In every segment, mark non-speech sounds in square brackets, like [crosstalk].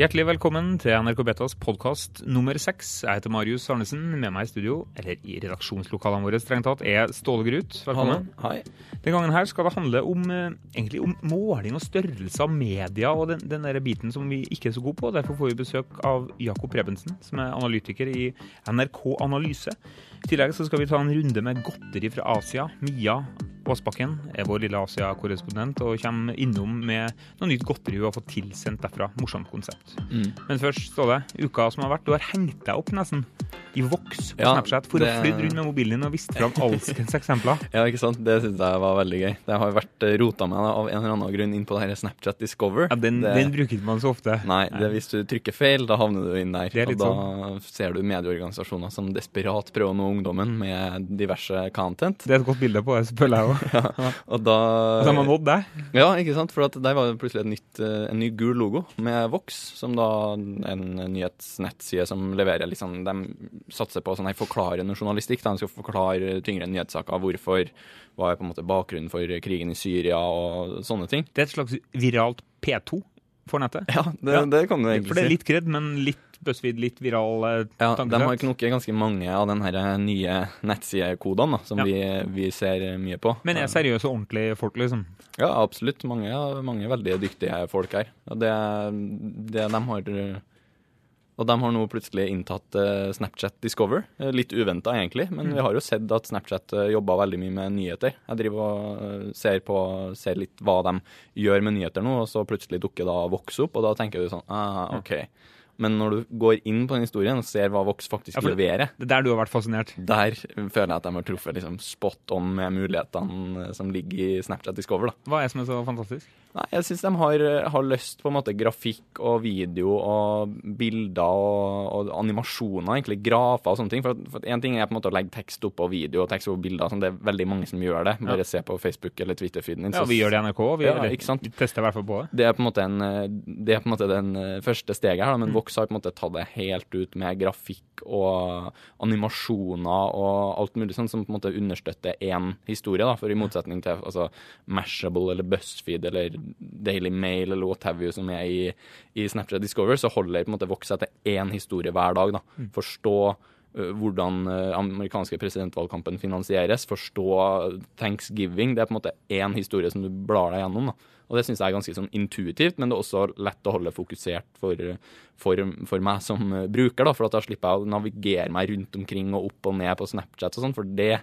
Hjertelig velkommen til NRK Betas podkast nummer seks. Jeg heter Marius Arnesen. Med meg i studio, eller i redaksjonslokalene våre strengt tatt, er Ståle Grut. Velkommen. Hei. Den gangen her skal det handle om, eh, egentlig om måling og størrelse av media og den, den der biten som vi ikke er så gode på. Derfor får vi besøk av Jakob Rebensen, som er analytiker i NRK Analyse. I tillegg så skal vi ta en runde med godteri fra Asia. Mia Aasbakken er vår lille Asia-korrespondent og kommer innom med noe nytt godteri hun har fått tilsendt derfra. Morsomt konsept. Mm. Men først, Ståle, uka som har vært. Du har hengt deg opp nesten i Vox på Ja, Snapchat for det- å flytte rundt med mobilen din og vist fram alskens [laughs] eksempler. Ja, ikke sant? Det syns jeg var veldig gøy. Det har vært rota meg med av en eller annen grunn inn på det her Snapchat Discover. Ja, den, det, den bruker man så ofte. Nei, det hvis du trykker feil, da havner du inn der. Og da sånn. og da ser du medieorganisasjoner som desperat prøver å nå ungdommen med diverse content. Det er et godt bilde på det, føler jeg òg. [laughs] Og da De har nådd deg. Ja, ikke sant? For der var det plutselig nytt, eh, en ny gul logo med Vox, som da en nyhetsnettside som leverer liksom De satser på sånn her forklarende journalistikk. Da. De skal forklare tyngre nyhetssaker. Hvorfor hva er på en måte bakgrunnen for krigen i Syria og sånne ting. Det er et slags viralt P2 for nettet. Ja, det, Ja. det kan du egentlig si. For det er litt kred, men litt BuzzFeed, litt viral eh, Ja, de har knukket ganske mange av den nye nettsidekodene som Ja. vi, vi ser mye på. Men er seriøse og ordentlige folk, liksom. Ja, absolutt. Mange, mange veldig dyktige folk her. Det, det de har Og de har nå plutselig inntatt eh, Snapchat Discover. Eh, Litt uventa, egentlig, men vi har jo sett at Snapchat jobber veldig mye med nyheter. Jeg driver og eh, ser, på, ser litt hva de gjør med nyheter nå, og så plutselig dukker da Vox opp, og da tenker du sånn ah, OK. Men når du går inn på den historien og ser hva Vox faktisk Ja, leverer, Det er der du har vært fascinert. der føler jeg at de har truffet liksom spot on med mulighetene som ligger i Snapchat Discover. da. Hva er det som er så fantastisk? Nei, jeg syns de har, har lyst på en måte grafikk og video og bilder og, og animasjoner, egentlig grafer og sånne ting. For, én en ting er på en måte å legge tekst opp og video og tekst opp bilder. Sånn, det er veldig mange som gjør det. Bare se på Facebook eller Twitter-feeden din. Ja, vi gjør det i NRK. Vi, Ja, eller, vi tester i hvert fall på det. det er på en måte en, det er på en måte den eh, første steget her, da, men Vox har på en måte tatt det helt ut med grafikk og animasjoner og alt mulig sånn som på en måte understøtter én historie. da, For i motsetning til altså, Mashable eller BuzzFeed eller Daily Mail eller what have you som er i, i Snapchat Discover, så holder på en måte Vox seg til én historie hver dag. da. Forstå ø, hvordan amerikanske presidentvalgkampen finansieres, forstå thanksgiving. Det er på en måte én historie som du blar deg gjennom. da. Og det syns jeg er ganske sånn intuitivt, men det er også lett å holde fokusert for, for, for meg som bruker, da, for da slipper jeg å navigere meg rundt omkring og opp og ned på Snapchat og sånn, for det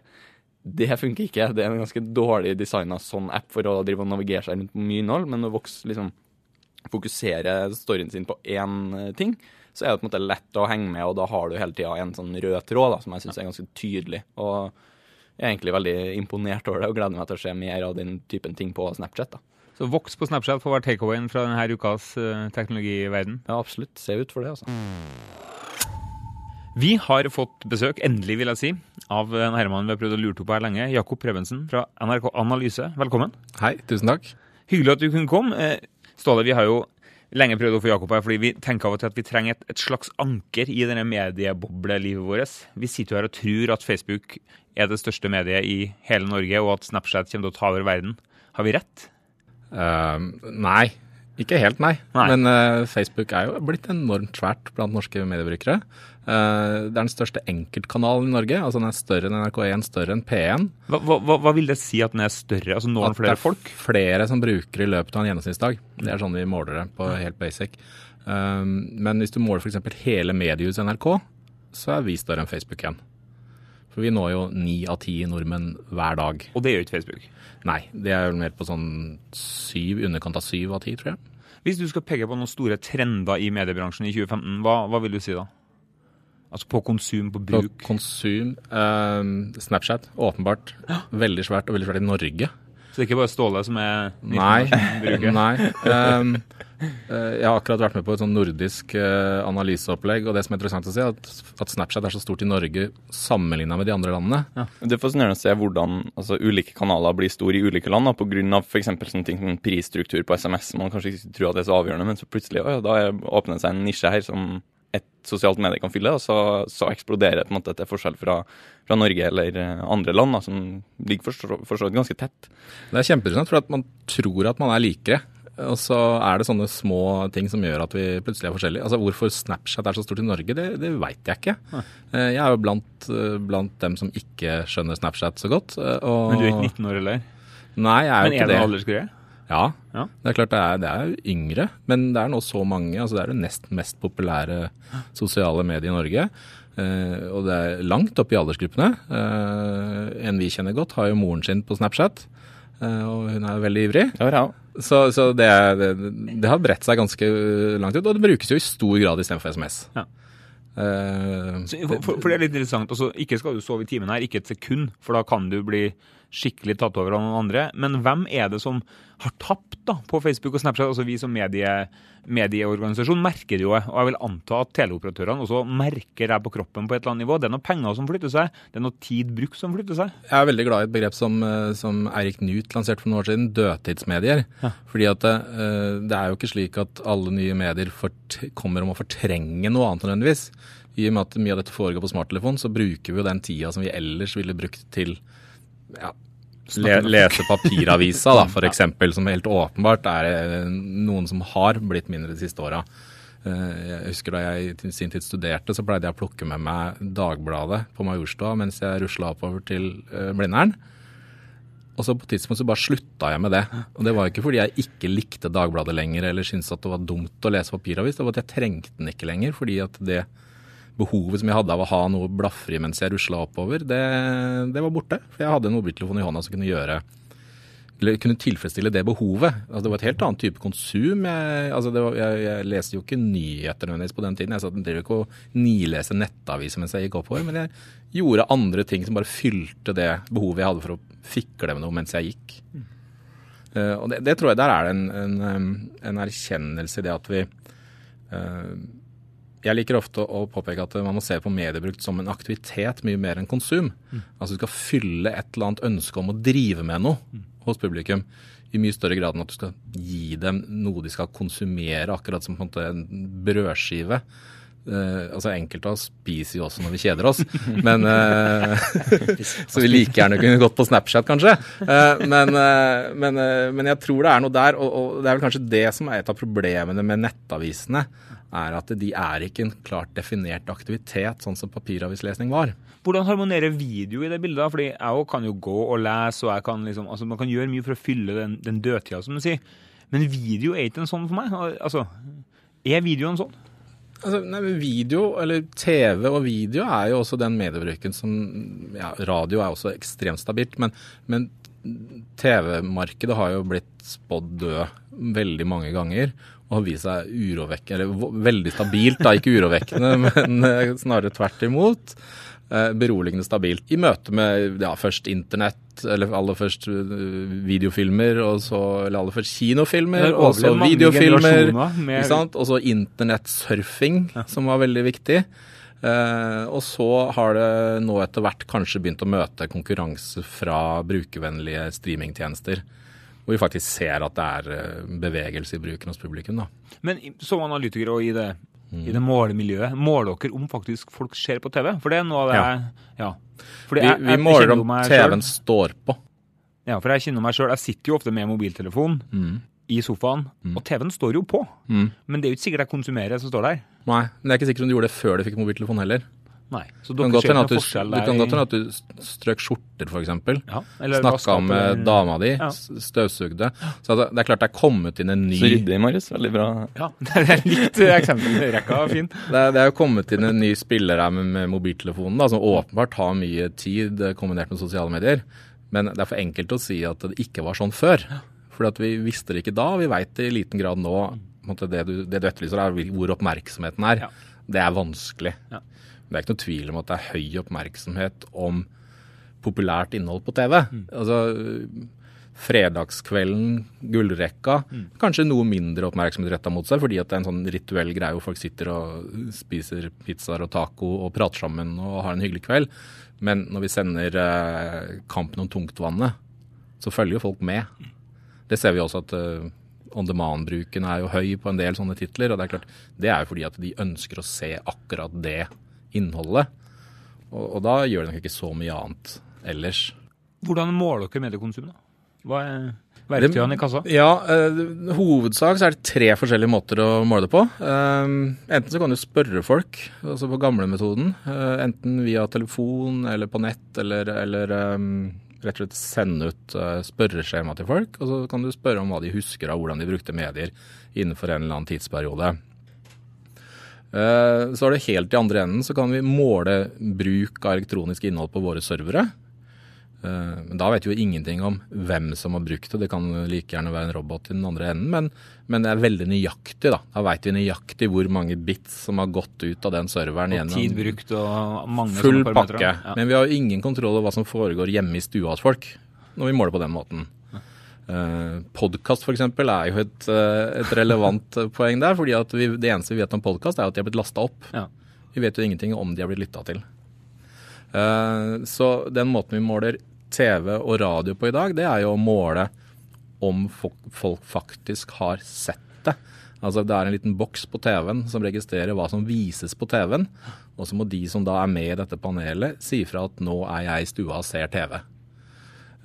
det funker ikke. Det er en ganske dårlig designa sånn app for å drive og navigere seg rundt på mye innhold, men å vokse, liksom fokusere storyen sin på én eh, ting, så er det på en måte lett å henge med, og da har du hele tida en sånn rød tråd da, som jeg syns er ganske tydelig. Og jeg er egentlig veldig imponert over det og gleder meg til å se mer av den typen ting på Snapchat. da. Så voks på Snapchat får være takeawayen fra denne ukas eh, teknologiverden. Ja, absolutt. Se ut for det, altså. Vi har fått besøk, endelig vil jeg si, av en herremann vi har prøvd å lure på her lenge. Jakob Prebensen fra NRK Analyse. Velkommen. Hei, tusen takk. Hyggelig at du kunne komme. Eh, Ståle, vi har jo lenge prøvd å få Jakob her, fordi vi tenker av og til at vi trenger et, et slags anker i denne medieboblelivet vårt. Vi sitter jo her og tror at Facebook er det største mediet i hele Norge, og at Snapchat kommer til å ta over verden. Har vi rett? Uh, nei, ikke helt nei. Nei. Men uh, Facebook er jo blitt enormt svært blant norske mediebrukere. Eh, det er den største enkeltkanalen i Norge. altså Den er større enn NRK1, større enn P1. Hva, hva, hva- vil det si at den er større? Altså når At flere det er folk? flere som bruker i løpet av en gjennomsnittsdag. Det er sånn vi måler det på helt basic. Eh, men hvis du måler f.eks. hele mediehuset NRK, så er vi større enn Facebook igjen. For vi når jo ni av ti nordmenn hver dag. Og det gjør ikke Facebook. Nei, det er vel mer på sånn syv, underkant av syv av ti, tror jeg. Hvis du skal peke på noen store trender i mediebransjen i 2015, hva, hva vil du si da? Altså på konsum, på bruk? På konsum eh, Snapchat, åpenbart. [gasps] Veldig svært, og veldig svært i Norge. Så det er ikke bare Ståle som er Nei. bruker? [laughs] Nei. ehm, eh, jeg har akkurat vært med på et sånn nordisk eh, analyseopplegg, og det som er interessant å se, er at, at Snapchat er så stort i Norge sammenligna med de andre landene. Det er fascinerende å se hvordan altså, ulike kanaler blir store i ulike land. Pga. f.eks. sånne ting som prisstruktur på SMS. Man kanskje ikke tror at det er så avgjørende, men så plutselig å ja, da er- åpner det seg en nisje her som et sosialt medie kan fylle, og så, så eksploderer det på en måte til forskjell fra, fra Norge eller eh, andre land, da, som ligger for så vidt ganske tett. Det er kjempeinteressant, for at man tror at man er likere. Og så er det sånne små ting som gjør at vi plutselig er forskjellige. Altså Hvorfor Snapchat er så stort i Norge, det, det veit jeg ikke. Nei. Jeg er jo blant, eh, blant dem som ikke skjønner Snapchat så godt. eh, Og Men du er ikke 19 år, eller? Nei, jeg er Men jo er ikke det det. en aldersgreie? Ja, Ja. det er klart det er, det er yngre, men det er nå så mange. altså Det er det nest mest populære sosiale mediet i Norge. Eh, og det er langt opp i aldersgruppene. Eh, en vi kjenner godt, har jo moren sin på Snapchat, eh, og hun er veldig ivrig. Ja, ja. Så, så det, det, det har bredt seg ganske langt ut, og det brukes jo i stor grad istedenfor SMS. Ja. Uh, for, for det er litt interessant. Altså, ikke skal du sove i timen her, ikke et sekund, for da kan du bli skikkelig tatt over av noen andre. Men hvem er det som har tapt da på Facebook og Snapchat? Altså Vi som medie, medieorganisasjon merker det jo, og jeg vil anta at teleoperatørene også merker det på kroppen på et eller annet nivå. Det er noe penger som flytter seg, det er noe tid brukt som flytter seg. Jeg er veldig glad i et begrep som, eh, som Eirik Knut lanserte for noen år siden, dødtidsmedier. Fordi at det, det er jo ikke slik at alle nye medier fort kommer om å fortrenge noe annet nødvendigvis. I og med at mye av dette foregår på smarttelefon, så bruker vi jo den tida som vi ellers ville brukt til ja, le, lese papiravisa, da, [laughs] for eksempel, som helt åpenbart er eh, noen som har blitt mindre de siste åra. Eh, Jeg husker Da jeg i sin tid studerte, så pleide jeg å plukke med meg Dagbladet på Majorstua mens jeg rusla oppover til eh, Blindern. Og så på et tidspunkt så bare slutta jeg med det. Og det var jo ikke fordi jeg ikke likte Dagbladet lenger eller syntes at det var dumt å lese papiravis, det var at jeg trengte den ikke lenger. Fordi at det behovet som jeg hadde av å ha noe blaffer i mens jeg rusla oppover, det, det var borte. For jeg hadde en mobiltelefon i hånda som kunne gjøre kunne tilfredsstille det behovet. Altså, det var et helt annet type konsum. Jeg, altså, var, jeg, jeg leste jo ikke nyheter nødvendigvis på den tiden. Jeg satt ikke og nileste nettaviser mens jeg gikk oppover, men jeg gjorde andre ting som bare fylte det behovet jeg hadde for å fikle med noe mens jeg gikk. Uh, og det, det tror jeg der er det en, en, en erkjennelse i det at vi eh, jeg liker ofte å påpeke at man må se på mediebrukt som en aktivitet mye mer enn konsum. Altså du skal fylle et eller annet ønske om å drive med noe hos publikum. I mye større grad enn at du skal gi dem noe de skal konsumere, akkurat som på en en brødskive. Uh, altså Enkelte av oss spiser jo også når vi kjeder oss, [laughs] men uh, [laughs] Så vi like gjerne kunne gått på Snapchat, kanskje. Uh, men, men, men jeg tror det er noe der, og, og det er vel kanskje det som er et av problemene med nettavisene. Er at de er ikke en klart definert aktivitet, sånn som papiravislesning var. Hvordan harmonerer video i det bildet? Fordi jeg også kan jo gå og lese, og jeg kan liksom, altså man kan gjøre mye for å fylle den, den dødtida, som du sier. Men video er ikke en sånn for meg. Altså, er videoen sånn? Altså, nei, Video, eller TV og video, er jo også den mediebruken som ja, Radio er også ekstremt stabilt, men, men TV-markedet har jo blitt spådd død veldig mange ganger. Og har vist seg urovekkende, eller veldig stabilt, da, ikke urovekkende, [laughs] men eh, snarere tvert imot. Eh, beroligende stabilt. I møte med ja, først internett, eller aller først eh, videofilmer, og så eller aller først kinofilmer, og så videofilmer. med-? Og så internettsurfing, som var veldig viktig. Eh, og så har det nå etter hvert kanskje begynt å møte konkurranse fra brukervennlige streamingtjenester. Hvor vi faktisk ser at det er eh, bevegelse i bruken hos publikum. da. Men som analytikere og i det, i det målemiljøet, måler dere om faktisk folk ser på TV? For det er noe av det Ja. jeg ja. Vi, jeg- vi jeg måler om TV-en står på. Ja, for jeg kjenner meg sjøl. Jeg sitter jo ofte med mobiltelefon i sofaen, og TV-en står jo på. Men det er jo ikke sikkert jeg konsumerer som står der. Nei, men det er ikke sikkert om du gjorde det før du fikk mobiltelefon heller. Nei. Så dere ser noen forskjell der? du, det kan godt hende at du strøk skjorter, f.eks. Ja, eller Snakka med dama di, Ja. støvsugde. Så det, det er klart det er kommet inn en ny Så ryddig, Marius. Veldig bra. Ja, [laughs] det er litt eksempelrekka fin. Det det er jo kommet inn en ny spiller her med, med mobiltelefonen, da, som åpenbart har mye tid eh, kombinert med sosiale medier. Men det er for enkelt å si at det ikke var sånn før. For at vi visste det ikke da, og vi veit det i liten grad nå. Måte Det du, det du etterlyser, er hvor oppmerksomheten er. Ja. Det er vanskelig. Ja. Det er ikke noe tvil om at det er høy oppmerksomhet om populært innhold på TV. Altså Fredagskvelden, gullrekka. Kanskje noe mindre oppmerksomhet retta mot seg, fordi det er en sånn rituell greie hvor folk sitter og spiser pizzaer og taco og prater sammen og har en hyggelig kveld. Men når vi sender eh, Kampen om tungtvannet, så følger jo folk med. Det ser vi også at eh, on demand-bruken er jo høy på en del sånne titler. Og det er klart, det er jo fordi at de ønsker å se akkurat det innholdet. Og, og da gjør de nok ikke så mye annet ellers. Hvordan måler dere mediekonsum? da? Hva er verktøyene i kassa? Ja, uh, hovedsak så er det tre forskjellige måter å måle det på. Uh, enten så kan du spørre folk, altså på gamlemetoden. Uh, enten via telefon eller på nett, eller, eller eh, rett og slett sende ut eh, spørreskjema til folk. Og så kan du spørre om hva de husker av hvordan de brukte medier innenfor en eller annen tidsperiode. Eh, Så er det helt i andre enden så kan vi måle bruk av elektronisk innhold på våre servere. Eh, Men da vet vi jo ingenting om hvem som har brukt det. Det kan like gjerne være en robot i den andre enden, men, men det er veldig nøyaktig. Da Da vet vi nøyaktig hvor mange bits som har gått ut av den serveren Og tid brukt og mange full pakke. Ja. Men vi har jo ingen kontroll over hva som foregår hjemme i stua hos folk, når vi måler på den måten. Uh, podkast f.eks. er jo et, eh, et relevant [laughs] poeng der. fordi at vi, Det eneste vi vet om podkast, er at de har blitt lasta opp. Ja. Vi vet jo ingenting om de har blitt lytta til. Eh, så den måten vi måler TV og radio på i dag, det er jo å måle om folk, faktisk har sett det. Altså Det er en liten boks på TV-en som registrerer hva som vises på TV-en. Og så må de som da er med i dette panelet, si fra at nå er jeg i stua og ser TV.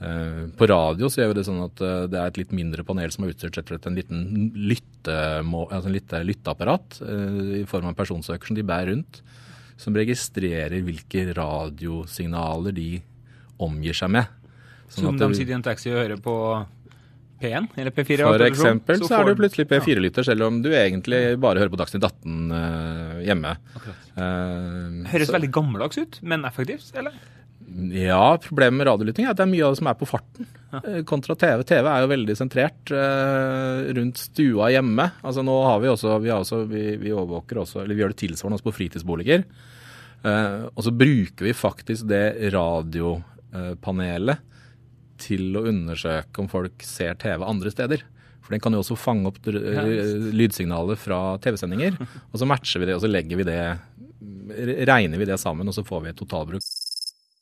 Eh, På radio så gjør vi det sånn at eh, det er et litt mindre panel som har utstyrt og slett en liten lyttemå, altså lytteapparat i form av en personsøker som de bærer rundt, som registrerer hvilke radiosignaler de omgir seg med. Sånn som de sitter i en taxi og hører på P1 eller P4, for eksempel så, er du plutselig P4-lytter, selv om du egentlig bare hører på Dagsnytt 18 eh, hjemme. Uh, Høres så- veldig gammeldags ut, men effektivt, eller? Ja, problemet med radiolytting er at det er mye av det som er på farten. Ja. Kontra TV. TV er jo veldig sentrert eh, rundt stua hjemme. Altså nå har vi også, vi, har også, vi, vi overvåker også, eller vi gjør det tilsvarende også på fritidsboliger. Eh, og så bruker vi faktisk det radiopanelet til å undersøke om folk ser TV andre steder. For den kan jo også fange opp eh, lydsignaler fra TV-sendinger. [laughs] Og så matcher vi det, og så legger vi det Regner vi det sammen, og så får vi et totalbruk.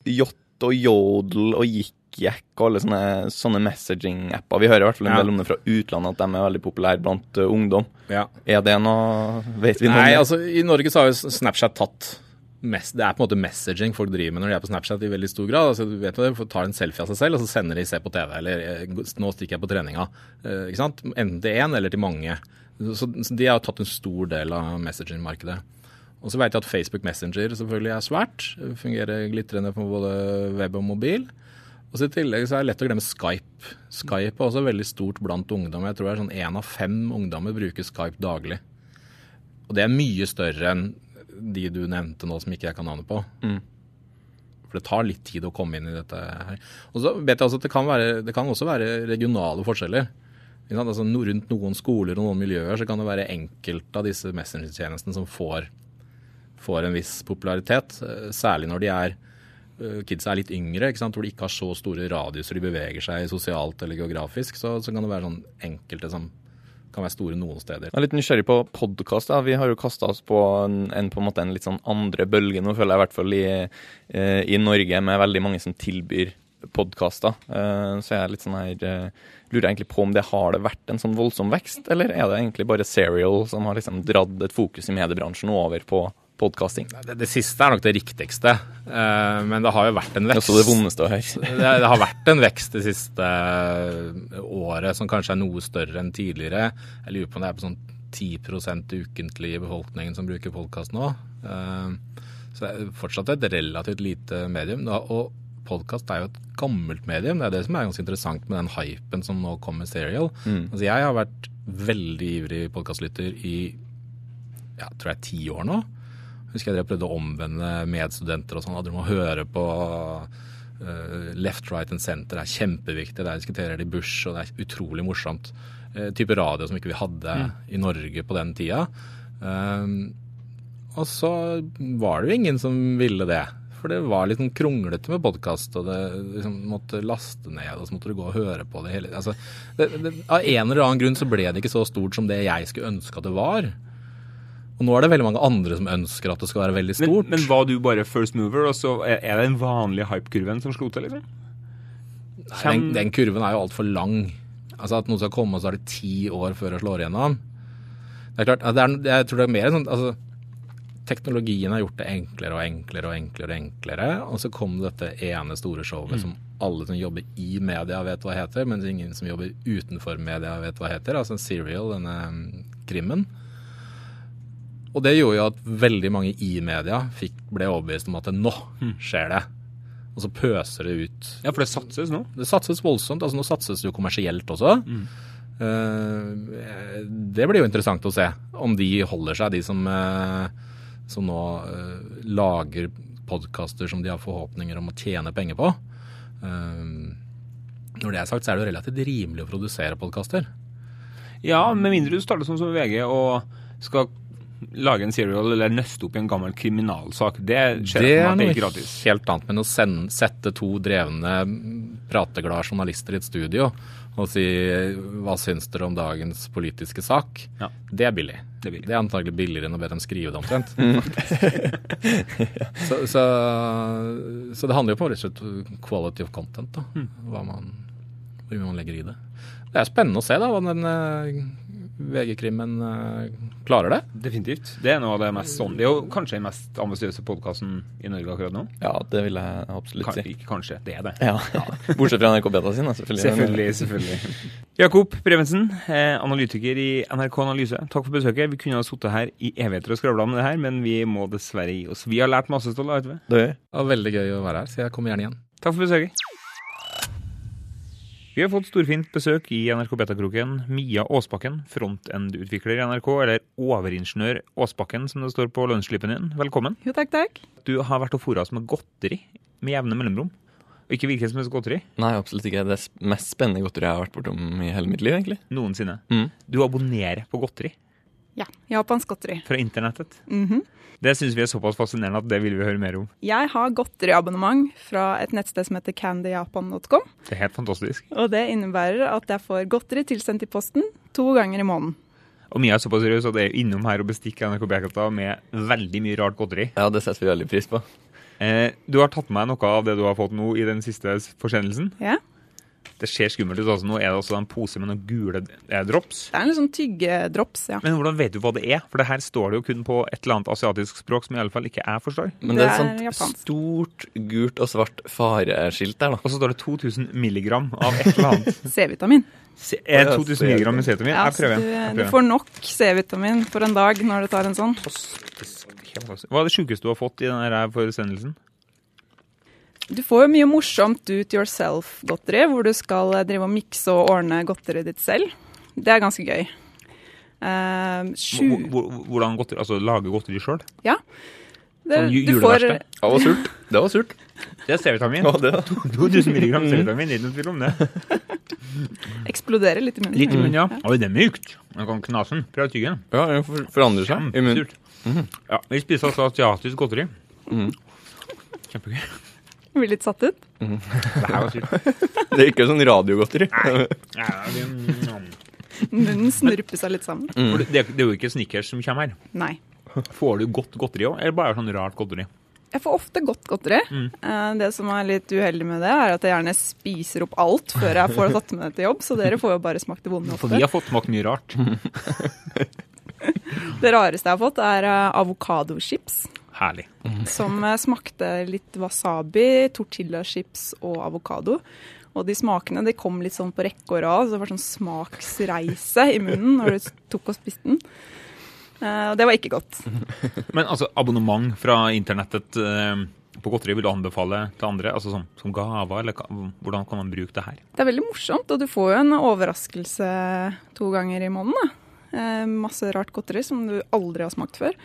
Yacht og Yodel og YikYak og alle sånne, sånne messaging-apper. Vi hører i hvert fall en Ja. del om det fra utlandet, at de er veldig populære blant uh, ungdom. Ja. Er det noe Vet vi noe Nei, altså i Norge så har jo Snapchat tatt mest, Det er på en måte messaging folk driver med når de er på Snapchat i veldig stor grad. Altså, du vet det, tar en selfie av seg selv, og så sender de 'se på TV', eller eh, 'nå stikker jeg på treninga'. Eh, ikke sant? Enten til én eller til mange. Så, så de har tatt en stor del av messaging-markedet. Og så vet jeg at Facebook Messenger selvfølgelig er svært. Fungerer glitrende på både web og mobil. Og så I tillegg så er det lett å glemme Skype. Skype er også veldig stort blant ungdom. Jeg tror det er sånn én av fem ungdommer bruker Skype daglig. Og det er mye større enn de du nevnte nå som ikke jeg kan navnet på. Mm. For det tar litt tid å komme inn i dette her. Og så vet jeg også at det kan, være, det kan også være regionale forskjeller. Altså, rundt noen skoler og noen miljøer så kan det være enkelte av disse messengertjenestene som får, får en viss popularitet. eh, Særlig når de er eh, kids er litt yngre, ikke sant? hvor de ikke har så store radiuser de beveger seg sosialt eller geografisk. Så, så kan det være sånn enkelte som kan være store noen steder. Jeg er litt nysgjerrig på podkast. Vi har jo kasta oss på en, en, på en måte en litt sånn andre bølge nå, føler jeg i hvert fall i, eh, i Norge, med veldig mange som tilbyr podkaster. Så jeg er litt sånn her lurer Lurer egentlig på om det har det vært en sånn voldsom vekst, eller er det egentlig bare Serial som har liksom dratt et fokus i mediebransjen over på podkasting? Det, det siste er nok det riktigste, eh, men det har jo vært en vekst. Også det vondeste å høre. [laughs] det, det har vært en vekst det siste eh, året som kanskje er noe større enn tidligere. Jeg lurer på om det er på sånn 10 ukentlig i befolkningen som bruker podkast nå. Eh, Så det er fortsatt et relativt lite medium. Og podkast er jo et gammelt medium. Det er det som er ganske interessant med den hypen som nå kommer med Serial. Altså jeg har vært veldig ivrig podkastlytter i ja, tror jeg ti år nå. Husker jeg dere prøvde å omvende medstudenter og sånn. at Du må høre på eh, Left, Right and Center. Det er kjempeviktig. Der diskuterer de Bush, og det er utrolig morsomt. Eh, type radio som ikke vi hadde i Norge på den tida. Um, og så var det jo ingen som ville det. For det var litt sånn kronglete med podkast, og det liksom måtte laste ned, og så måtte du gå og høre på det hele altså, det, det, Av en eller annen grunn så ble det ikke så stort som det jeg skulle ønske at det var. Og nå er det veldig mange andre som ønsker at det skal være veldig stort. men var du bare first mover, og så er det den vanlige hype-kurven som slo til, liksom? Nei, den, den kurven er jo altfor lang. Altså At noen skal komme, og så er det ti år før det slår igjennom. Det er klart, det er, jeg tror det er mer sånn altså, teknologien har gjort det enklere og enklere og enklere. Og enklere, og så kom dette ene store showet Mm. som alle som jobber i media vet hva heter, mens ingen som jobber utenfor media vet hva heter. Altså Serial, denne mm, krimmen. Og det gjorde jo at veldig mange i media fikk, ble overbevist om at nå Mm. skjer det. Og så pøser det ut Ja, for det satses nå. det satses voldsomt. altså Nå satses det jo kommersielt også. Mm. Det blir jo interessant å se om de holder seg, de som, eh, som nå eh, lager podkaster som de har forhåpninger om å tjene penger på. Når det er sagt, så er det jo relativt rimelig å produsere podkaster. Ja, med mindre du starter sånn som VG og skal lage en serial eller nøste opp i en gammel kriminalsak. Det skjer Det er det noe er gratis. helt annet. Men å sende, sette to drevne, prateglade journalister i et studio og si hva syns dere om dagens politiske sak, Ja. det er billig. Det er billig. Det er antagelig billigere enn å be dem skrive det omtrent. [laughs] [laughs] så, så, så det handler jo på rett og slett quality of content, da. Hva man, hvor mye man legger i det. Det er spennende å se da, hva den eh, VG-krimmen eh, klarer det. Definitivt. Det er noe av det mest sånn. Det er jo kanskje den mest ambisiøse podkasten i Norge akkurat nå. Ja, det vil jeg absolutt si. ikke kanskje, det er det. Ja. [laughs] Bortsett fra NRK Beta sin, selvfølgelig. Selvfølgelig, selvfølgelig. Jakob Prevensen, eh, analytiker i NRK Analyse. Takk for besøket. Vi kunne ha sittet her i evigheter og skravla om det her, men vi må dessverre gi oss. Vi har lært masse, Ståle. Det var veldig gøy å være her, så jeg kommer gjerne igjen. Takk for besøket. Vi har fått storfint besøk i NRK Betakroken. Mia Aasbakken, frontend-utvikler i NRK, eller overingeniør Aasbakken som det står på lønnsslippen din. Velkommen. Jo, takk, takk. Du har vært og fôra oss med godteri med jevne mellomrom. Og ikke hvilket som helst godteri. nei, absolutt ikke. Det er mest spennende godteri jeg har vært bortom i hele mitt liv, egentlig. Noensinne. Mm. Du abonnerer på godteri Ja, japansk godteri. fra internettet. Mhm. Det syns vi er såpass fascinerende at det vil vi høre mer om. Jeg har godteriabonnement fra et nettsted som heter candyjapan.com. Det er helt fantastisk. Og det innebærer at jeg får godteri tilsendt i posten to ganger i måneden. Og Mia er såpass seriøs at jeg er innom her og bestikker NRK Bekata med veldig mye rart godteri. Ja, det setter vi veldig pris på. Eh, du har tatt med noe av det du har fått nå i den siste forsendelsen. Ja. Det ser skummelt ut. altså Nå er det altså en pose med noen gule eh, drops. Det er en sånn tyggedrops, ja. Men hvordan vet du hva det er? For det her står det jo kun på et eller annet asiatisk språk som i alle fall ikke jeg forstår. Men Det det er et er sånt japansk. stort gult og svart fareskilt der, da. Og så står det 2000 milligram av et eller annet. [laughs] C-vitamin. Er eh, 2000 milligram med C-vitamin. Ja, Jeg prøver. du, du får nok C-vitamin for en dag når du tar en sånn. Hva er det sjukeste du har fått i denne forutsendelsen? forsendelsen? Du får jo mye morsomt do it yourself-godteri, hvor du skal eh, drive og mikse og ordne godteriet ditt selv. Det er ganske gøy. Uh, sju Hvor- hvor- Hvordan godteri, altså lage godteri sjøl? Ja. Det, Sånn ju- du får? Det var surt. Det var surt. Det er C-vitamin. Ja, det 2000 milligram C-vitamin, ingen tvil om det. [laughs] eksplodere litt i munnen. Litt, i munnen, ja. Oi, det er mykt. Man kan knase den. Prøv å tygge den. Ja, den for- forandrer seg i munnen. Kjempesurt. Ja, vi spiser altså asiatisk godteri. Mm. Kjempegøy. [laughs] Blir litt satt ut. Det her var sykt. [laughs] Det er ikke sånn radiogodteri. Munnen snurper seg litt sammen. Mm. Det, det er jo ikke Snickers som kommer her. Nei. Får du godt godteri òg, eller bare sånn rart godteri? Jeg får ofte godt godteri. Mm. Eh, Det som er litt uheldig med det, er at jeg gjerne spiser opp alt før jeg får tatt med det til jobb, så dere får jo bare smakt det vonde For vi har fått smakt mye rart. [laughs] Det rareste jeg har fått, er eh, avokadochips. Herlig. Som eh, smakte litt wasabi, tortillachips og avokado. Og de smakene de kom litt sånn på rekke og rad, så det var sånn smaksreise i munnen når du tok og spiste den. Eh, Og det var ikke godt. [laughs] Men altså, abonnement fra internettet eh, på godteri vil du anbefale til andre? Altså som, som gaver, eller hvordan kan man bruke det her? Det er veldig morsomt, og du får jo en overraskelse to ganger i måneden. Da. Eh, masse rart godteri som du aldri har smakt før.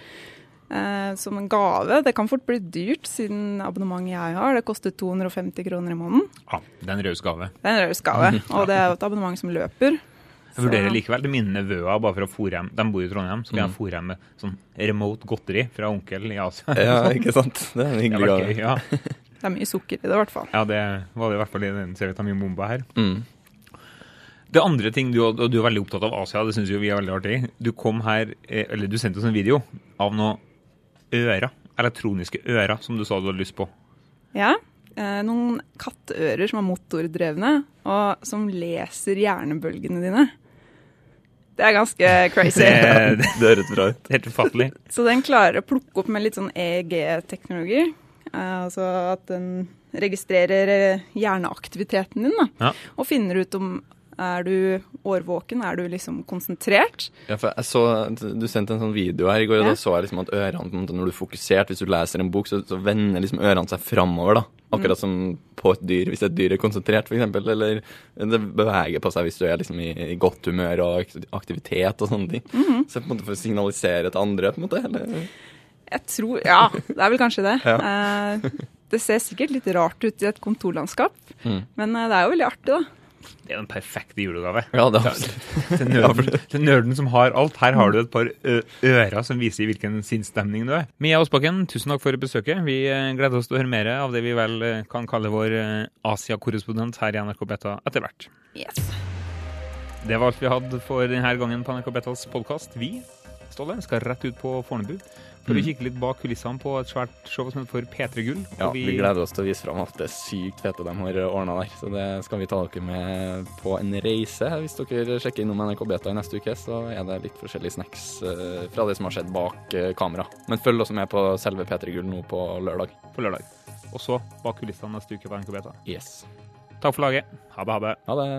Eh, som en gave. Det kan fort bli dyrt, siden abonnementet jeg har, det koster 250 kroner i måneden. Ja, det er en raus gave. Det er en raus gave, og det er jo et abonnement som løper. Jeg vurderer likevel til mine nevøer, bare for å fôre dem. De bor i Trondheim, så kan jeg fôre dem med sånn remote godteri fra onkel i Asia. Ja, ikke sant? Det er en hyggelig gave. ja. [laughs] Det er mye sukker i det, i hvert fall. ja, det var det i hvert fall i den C-vitaminbomba her. Mm. Det andre ting du, og du er veldig opptatt av Asia, det syns jo vi er veldig artig. Du kom her, eh, eller du sendte oss en video av noen ører, elektroniske ører, som du sa du hadde lyst på. Ja, eh, noen katteører som er motordrevne, og som leser hjernebølgene dine. Det er ganske [laughs] crazy. [laughs] Det, høres bra ut. helt ufattelig. [laughs] Så den klarer å plukke opp med litt sånn EEG-teknologi. Eh, altså at den registrerer eh, hjerneaktiviteten din, da. Ja. Og finner ut om er du årvåken, er du liksom konsentrert. Ja, for jeg så, Du sendte en sånn video her i går, og Ja. da så jeg liksom at ørene Når du er fokusert, hvis du leser en bok, så, så vender liksom ørene seg framover. da. Akkurat som på et dyr, hvis et dyr er konsentrert, f.eks. Eller det beveger på seg hvis du er liksom i, i godt humør og aktivitet og sånne ting. Så på en måte for å signalisere til andre, på en måte. eller... Jeg tror Ja, det er vel kanskje det. [laughs] Ja. Eh, det ser sikkert litt rart ut i et kontorlandskap, Mm. men eh, det er jo veldig artig, da. Det er jo en perfekt julegave. Ja, det er. Til nerden, til nerden som har alt. Her har du et par ører som viser i hvilken sinnsstemning du er. Mia Aasbakken, tusen takk for besøket. Vi gleder oss til å høre mer av det vi vel kan kalle vår Asia-korrespondent her i NRK Beta etter hvert. Yes. Det var alt vi hadde for denne gangen på NRK Betas podkast. Vi Ståle, skal rett ut på Fornebu for å kikke litt bak kulissene på et svært show som heter for P3 Gull. Mm. Ja, vi, vi gleder oss til å vise fram alt det sykt fete de har ordna der. Så det skal vi ta dere med på en reise. Hvis dere sjekker innom NRK Beta i neste uke, så er det litt forskjellige snacks eh, fra det som har skjedd bak eh, kamera. Men følg også med på selve P3 Gull nå på lørdag. på lørdag. Og så bak kulissene neste uke på NRK Beta. Yes. Takk for laget. Ha det, ha det. Ha det.